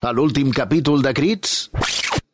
A l'últim capítol de Crits...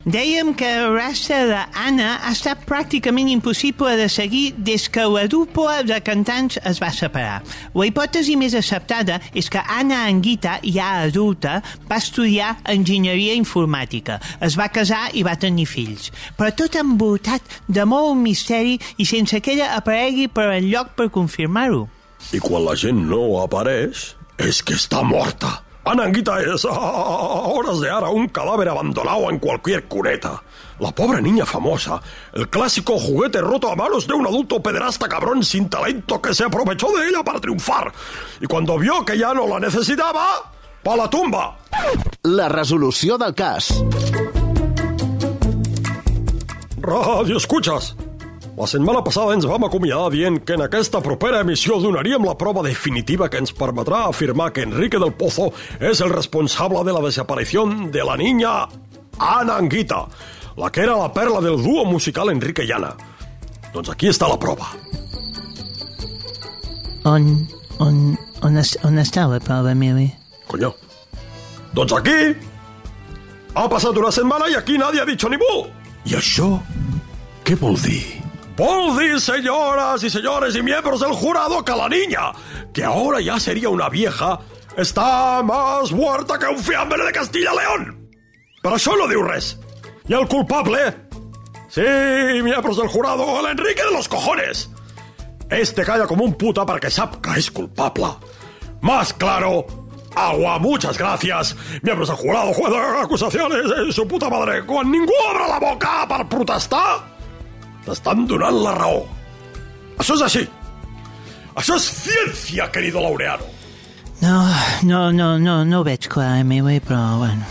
Dèiem que el rastre d'Anna ha estat pràcticament impossible de seguir des que la dupla de cantants es va separar. La hipòtesi més acceptada és que Anna Anguita, ja adulta, va estudiar enginyeria informàtica, es va casar i va tenir fills. Però tot envoltat de molt misteri i sense que ella aparegui per enlloc per confirmar-ho. I quan la gent no apareix, és que està morta. Ananguita es a horas de ahora un cadáver abandonado en cualquier cuneta. La pobre niña famosa, el clásico juguete roto a manos de un adulto pederasta cabrón sin talento que se aprovechó de ella para triunfar. Y cuando vio que ya no la necesitaba, pa la tumba. La resolució del cas. Radio escuchas. La setmana passada ens vam acomiadar dient que en aquesta propera emissió donaríem la prova definitiva que ens permetrà afirmar que Enrique del Pozo és el responsable de la desaparició de la niña Ana Anguita, la que era la perla del duo musical Enrique i Ana. Doncs aquí està la prova. On, on, on, es, on està la prova, Mili? Coño. Doncs aquí... Ha passat una setmana i aquí nadie ha dicho ni bu. I això què vol dir? Vol dir, señoras y señores y miembros del jurado, que la niña, que ahora ya sería una vieja, está más muerta que un fiambre de Castilla León. Però això no diu res. I el culpable? Sí, miembros del jurado, el Enrique de los cojones. Este calla como un puta sap que és culpable. Más claro, agua, muchas gracias. Miembros del jurado, juez de acusaciones, eh, su puta madre. Quan ningú obre la boca per protestar, t'estan donant la raó. Això és així. Això és ciència, querido Laureano. No, no, no, no, no ho veig clar, Mili, però bueno.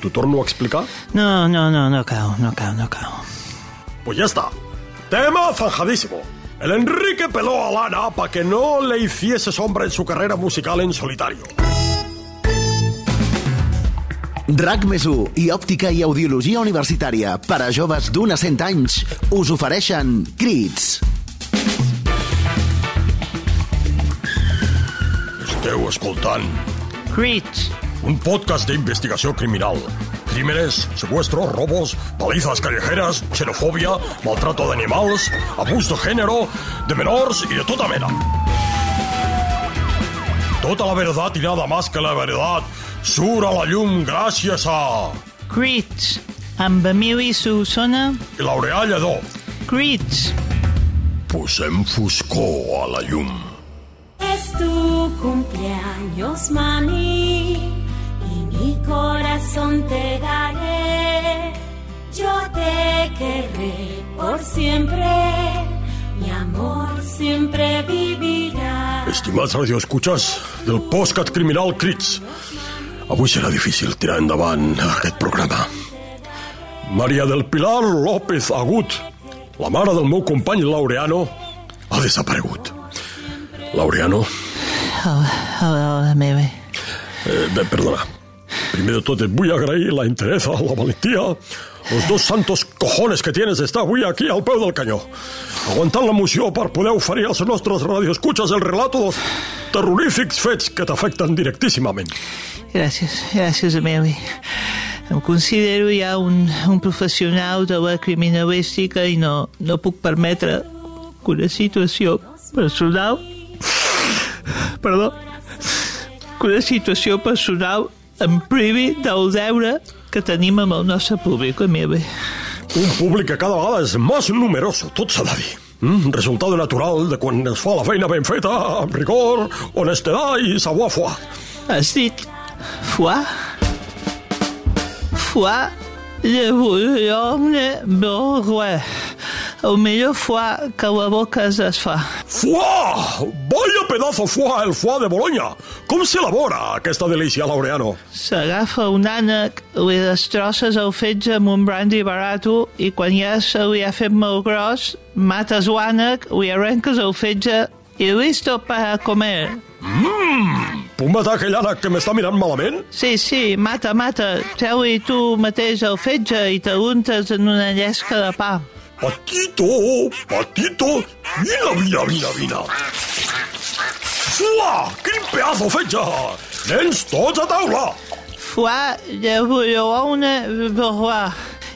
T'ho torno a explicar? No, no, no, no cal, no cal, no cal. Pues ya está. Tema zanjadísimo. El Enrique peló a Lana para que no le hiciese sombra en su carrera musical en solitario. RAC més i òptica i audiologia universitària per a joves d'un a 100 anys us ofereixen Crits. Esteu escoltant Crits. un podcast d'investigació criminal. Crímenes, secuestros, robos, palizas callejeras, xenofòbia, maltrato d'animals, abús de género, de menors i de tota mena. Tota la verdad y nada más que la verdad surt a la llum gràcies a... Crits. Amb Emili Solsona. I Laureà Lledó. Crits. Posem foscor a la llum. Es tu cumpleaños, mami, y mi corazón te daré. Yo te querré por siempre, mi amor siempre vivirá. Estimats radioescuches del postcat criminal Crits, avui serà difícil tirar endavant aquest programa. Maria del Pilar López Agut, la mare del meu company Laureano, ha desaparegut. Laureano, Hola, hola, hola, Mili. eh, bé, perdona. Primer de tot et vull agrair la entereza, la valentia, los dos santos cojones que tienes d'estar avui aquí al peu del canyó, aguantant l'emoció per poder oferir als nostres radioescuches el relato dels terrorífics fets que t'afecten directíssimament. Gràcies, gràcies, Emili. Em considero ja un, un professional de la criminalística i no, no puc permetre que una situació personal... Perdó. Que una situació personal em privi del deure que tenim amb el nostre públic, Emili. Un públic que cada vegada és més numeroso, tot s'ha de dir. Mm, resultado natural de quan es fa la feina ben feta, amb rigor, honestedat i savoir-faire. Has dit foie? Foie de bouillon bourgois. El millor foie que la boca es desfà. Foie! Vaya pedazo foie, el foie de Bologna! Com s'elabora aquesta delícia, Laureano? S'agafa un ànec, li destrosses el fetge amb un brandy barato i quan ja se li ha fet molt gros, mates l'ànec, li arrenques el fetge i listo para comer. Mmm! Puc matar aquell ànec que m'està mirant malament? Sí, sí, mata, mata. Treu-hi tu mateix el fetge i te l'untes en una llesca de pa. Patito, patito, vine, vine, vine, vine. Fua, quin pedazo fetge! Nens, tots a taula! foie de bouillon berroir.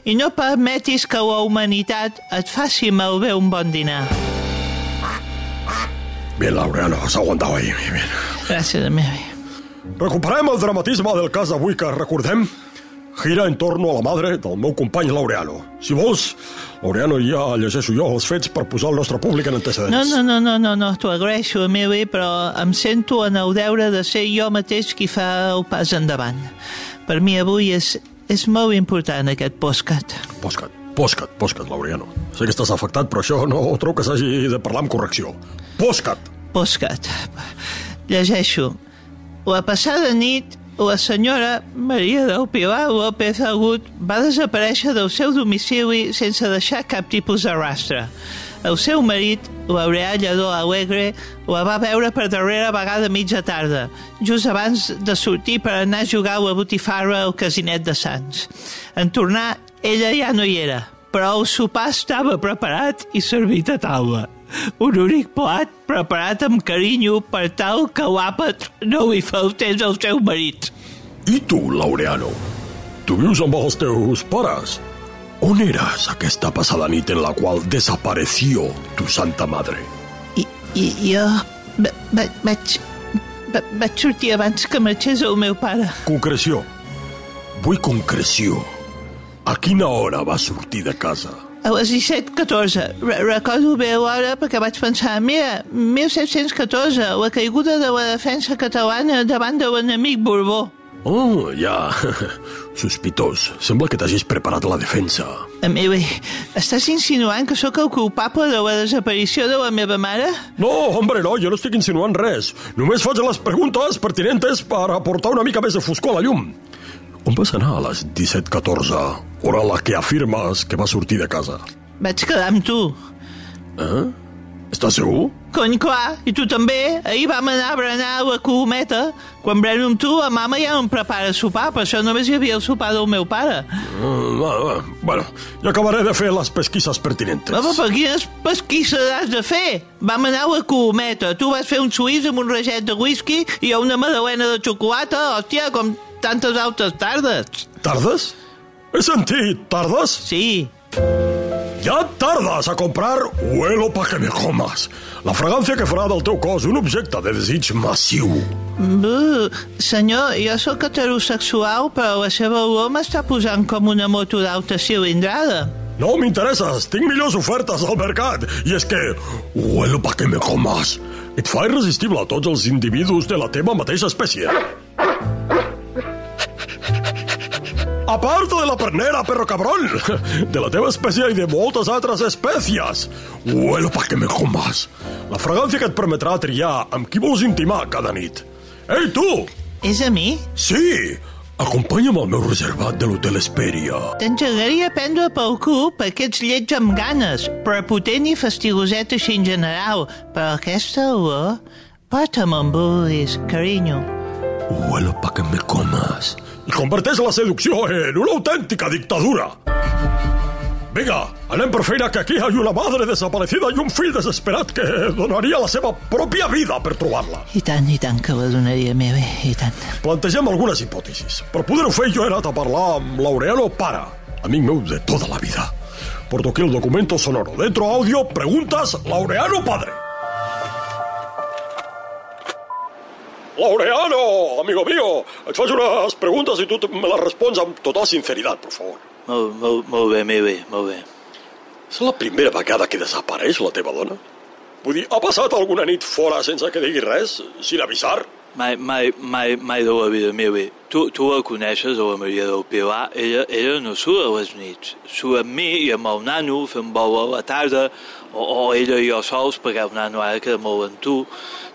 I no permetis que la humanitat et faci malbé un bon dinar. Bien, Laureano, has. Bien, bien. Gràcies, Mary. Recuperem el dramatisme del cas d'avui que recordem gira en torno a la madre del meu company Laureano. Si vols, Laureano, ja llegeixo jo els fets per posar el nostre públic en antecedents. No, no, no, no, no, no t'ho agraeixo, Emili, però em sento en el deure de ser jo mateix qui fa el pas endavant. Per mi avui és, és molt important aquest postcat. Postcat, postcat, postcat, Laureano. Sé que estàs afectat, però això no trobo que s'hagi de parlar amb correcció. Postcat. Postcat. Llegeixo. La passada nit, la senyora Maria del Pilar López Agut va desaparèixer del seu domicili sense deixar cap tipus de rastre. El seu marit, Laureà Lledó Alegre, la va veure per darrera vegada mitja tarda, just abans de sortir per anar a jugar a la botifarra al casinet de Sants. En tornar, ella ja no hi era, però el sopar estava preparat i servit a taula. Un únic plat preparat amb carinyo per tal que l'àpat no li faltés al seu marit. I tu, Laureano? Tu vius amb els teus pares? On eres aquesta passada nit en la qual desapareció tu santa madre? I, i jo va, va, vaig, va, vaig sortir abans que marxés el meu pare. Concreció. Vull concreció. A quina hora va sortir de casa? A les 17.14. Re recordo bé l'hora perquè vaig pensar, mira, 1714, la caiguda de la defensa catalana davant de l'enemic Borbó. Oh, ja. Sospitós. Sembla que t'hagis preparat la defensa. Emili, estàs insinuant que sóc el culpable de la desaparició de la meva mare? No, hombre, no, jo no estic insinuant res. Només faig les preguntes pertinentes per aportar una mica més de foscor a la llum. On vas anar a les 17.14, hora la que afirmes que va sortir de casa? Vaig quedar amb tu. Eh? Estàs segur? Cony, clar, i tu també. Ahir vam anar a berenar a la Colometa. Quan breno amb tu, la mama ja no em prepara sopar, per això només hi havia el sopar del meu pare. Uh, bueno, bueno, jo acabaré de fer les pesquisses pertinentes. Home, per quines pesquisses has de fer? Vam anar a la Colometa. Tu vas fer un suís amb un raget de whisky i una madalena de xocolata, hòstia, com tantes altres tardes. ¿Tardes? He sentit, ¿tardes? Sí. Ja tardes a comprar huelo pa que me comas. La fragància que farà del teu cos un objecte de desig massiu. Buh, senyor, jo sóc heterosexual, però la seva olor m'està posant com una moto d'alta cilindrada. No m'interesses, tinc millors ofertes al mercat. I és que, huelo pa que me comas, et fa irresistible a tots els individus de la teva mateixa espècie. Aparta de la pernera, perro cabrón! De la teva espècie i de moltes altres espècies! Huelo pa que me comas! La fragància que et permetrà triar amb qui vols intimar cada nit. Ei, tu! És a mi? Sí! Acompanya'm al meu reservat de l'Hotel Esperia. T'engegaria a prendre pel cul per aquests llets amb ganes, prepotent i fastigoset així en general, però aquesta olor... Porta'm en vulguis, carinyo. Huelo pa que me comas. I converteix la seducció en una autèntica dictadura. Vinga, anem per feina que aquí hi ha una madre desaparecida i un fill desesperat que donaria la seva pròpia vida per trobar-la. I tant, i tant que la donaria meva, i tant. Plantegem algunes hipòtesis. Per poder-ho fer jo he anat a parlar amb Laureano Para, amic meu de tota la vida. Porto aquí el documento sonoro. Dentro audio, preguntas, Laureano Padre. Laureano, amigo mío, et faig unes preguntes i tu me les respons amb total sinceritat, per favor. Molt, molt, molt bé, molt bé, molt bé. És la primera vegada que desapareix la teva dona? Vull dir, ha passat alguna nit fora sense que digui res, sin avisar? Mai, mai, mai, mai de la vida meva. Tu, tu la coneixes, a la Maria del Pilar. Ella, ella no surt a les nits. Surt amb mi i amb el nano fent vol a la tarda, o, o ella i jo sols, perquè nano ara queda molt amb tu.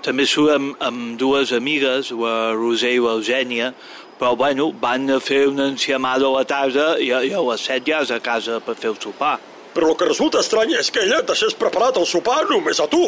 També surt amb, amb dues amigues, la Roser i l'Eugènia, però bueno, van a fer una enciamada a la tarda i, i a les set ja és a casa per fer el sopar. Però el que resulta estrany és que ella deixés preparat el sopar només a tu.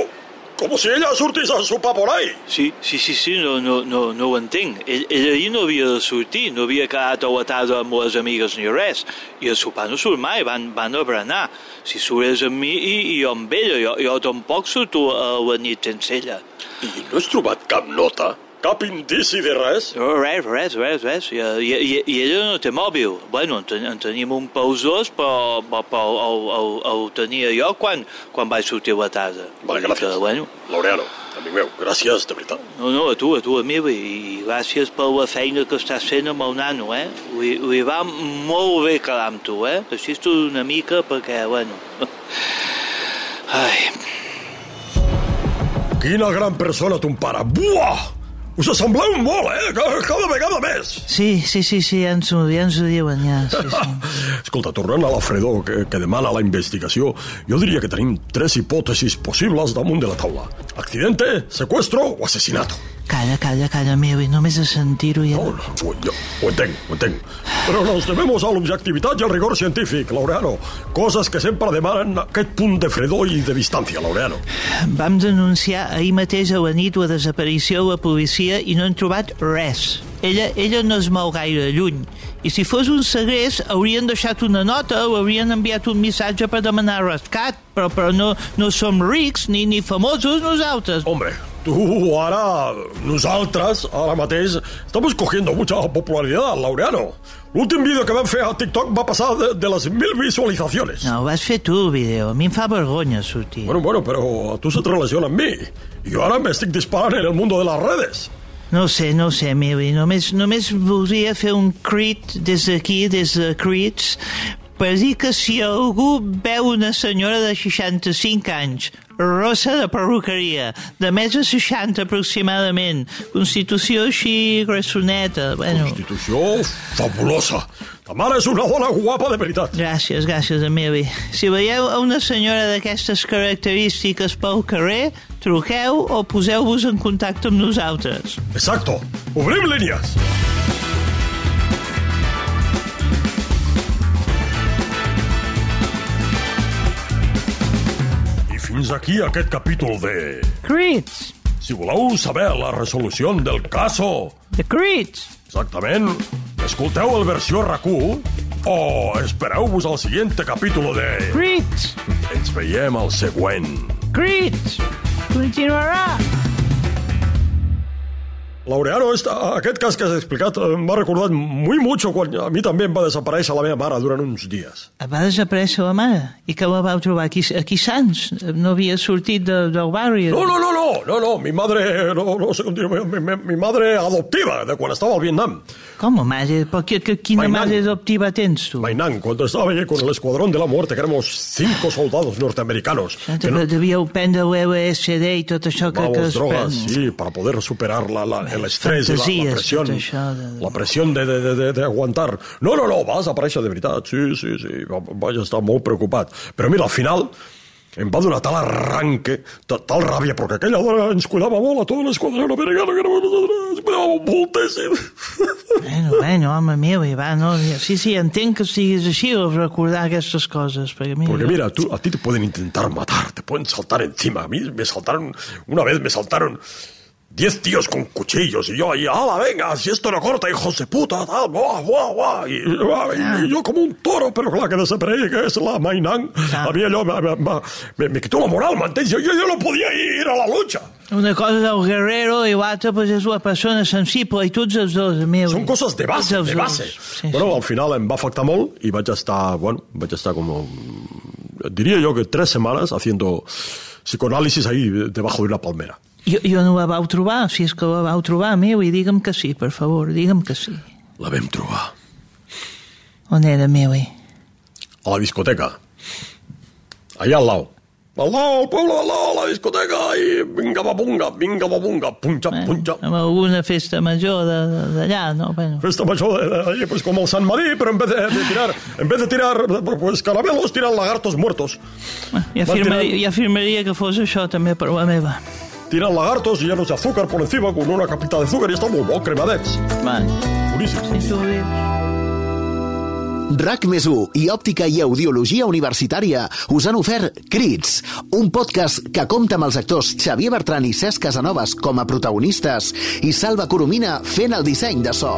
Com si ella sortís a sopar por ahí. Sí, sí, sí, sí no, no, no, no ho entenc. Ell, ell ahir no havia de sortir, no havia quedat a la tarda amb les amigues ni res. I el sopar no surt mai, van, van a berenar. Si surt és amb mi i, i jo amb ella, jo, jo tampoc surto a la nit sense ella. I no has trobat cap nota? Cap indici de res? No, res, res, res, res. I, i, i, ella no té mòbil. Bueno, en, ten, en tenim un pausós, però, però, però el, el, el, tenia jo quan, quan vaig sortir a la tarda. Vale, gràcies. Que, bueno, Laureano, amic meu, gràcies, de veritat. no, no, a tu, a tu, amic, i gràcies per la feina que estàs fent amb el nano, eh? Li, li va molt bé quedar amb tu, eh? Així tu una mica perquè, bueno... Ai, Quina gran persona ton pare. Buah! Us assembleu molt, eh? Cada, vegada més. Sí, sí, sí, sí, ja ens ho, ja ens ho diuen, ja. Sí, sí. Escolta, tornant a la fredor que, que demana la investigació, jo diria que tenim tres hipòtesis possibles damunt de la taula. Accidente, secuestro o asesinato. Calla, calla, calla, meu, i només de sentir-ho ja... No, no, jo, ho entenc, ho entenc. Però nos debemos a l'objectivitat i al rigor científic, Laureano. Coses que sempre demanen aquest punt de fredor i de distància, Laureano. Vam denunciar ahir mateix a la nit la desaparició a la policia i no han trobat res. Ella, ella no es mou gaire lluny. I si fos un segrest, haurien deixat una nota o haurien enviat un missatge per demanar rescat, però, però no, no som rics ni, ni famosos nosaltres. Hombre, tu ara, nosaltres, ara mateix, estamos cogiendo mucha popularidad, Laureano. L'últim vídeo que vam fer a TikTok va passar de, de les mil visualitzacions. No, ho vas fer tu, el vídeo. A mi em fa vergonya sortir. Bueno, bueno, però a tu se't relaciona amb mi. I jo ara m'estic disparant en el mundo de les redes. No sé, no sé, Mili. Només, només voldria fer un crit des d'aquí, des de crits, per dir que si algú veu una senyora de 65 anys, rossa de perruqueria, de més de 60 aproximadament, constitució així grassoneta, bueno... Constitució fabulosa. Ta mare és una dona guapa de veritat. Gràcies, gràcies, Emili. Si veieu a una senyora d'aquestes característiques pel carrer, truqueu o poseu-vos en contacte amb nosaltres. Exacto. Obrim línies. Fins aquí aquest capítol de... Crits! Si voleu saber la resolució del caso, The Crits! exactament, escolteu el versió RAC1 o espereu-vos al següent capítol de... Crits! Ens veiem al següent. Crits! Continuarà! Laureano, esta, aquest cas que has explicat eh, m'ha recordat muy mucho quan a mi també em va desaparèixer la meva mare durant uns dies. Va desaparèixer la mare. I que la vau trobar aquí, aquí Sants? No havia sortit de, del barri? No, no, no, no, no, no, mi madre, no, no sé com dir mi, mi, mi madre adoptiva, de quan estava al Vietnam. Com, madre? Per què, que, quina Mainan. madre adoptiva tens tu? Mainán, cuando estaba allí con el Escuadrón de la Muerte, que éramos cinco soldados norteamericanos. Que Que no, Devíeu prendre l'LSD i tot això que, que Vamos, es drogas, pren. sí, para poder superar la, la, el estrés y la, la fantasies, presión. tot això de- La presión de, de, de, de, de aguantar. No, no, no, vas aparèixer de veritat. Sí, sí, sí, va- vaig estar molt preocupat. Però mira, al final em va donar tal arranque, tal, tal ràbia, perquè aquella dona ens cuidava molt a tot l'esquadró americano, que nosaltres, ens cuidava moltíssim. Bueno, bueno, home meu, i va, no? Sí, sí, entenc que siguis així, o recordar aquestes coses, perquè mira... Porque mira, tú, a ti te pueden intentar matar, te pueden saltar encima. A mí me saltaron, una vez me saltaron diez tíos con cuchillos y yo ahí, ¡hala, venga! Si esto no corta, hijos de puta, tal, guau, guau, guau. Y, y- y yo como un toro, pero clar, que desaparegué, que es la Mainán, Ah. a mí allò me, me, me, quitó la moral, m'entens? Jo, jo no podia ir a la lucha. Una cosa del guerrero i l'altra pues, és la persona sensible, i tots els dos, meu. Són coses de base, de base. Sí, bueno, sí. al final em va afectar molt i vaig estar, bueno, vaig estar como, diría yo que tres semanas haciendo psicoanálisis ahí debajo de una palmera. Jo, jo no la vau trobar, si és que la vau trobar, meu, i digue'm que sí, per favor, digue'm que sí. La vam trobar On era, meu? eh? a la discoteca. Allà al lado. Al lado, al pueblo al lado, a la discoteca, i vinga babunga, vinga babunga, punxa, Eh? punxa. Amb alguna festa major d'allà, no? Bueno. Festa major de- pues como el San Madí, pero en vez de, de tirar, en vez de tirar pues caramelos, tiran lagartos muertos. Ja Va afirmaria, tirar- ja afirmaria que fos això també per la meva. Tiran lagartos llenos de azúcar por encima con una capita de azúcar y están muy molt cremadets. Va, Boníssims. RAC més 1 i Òptica i Audiologia Universitària us han ofert Crits, un podcast que compta amb els actors Xavier Bertran i Cesc Casanovas com a protagonistes i Salva Coromina fent el disseny de so.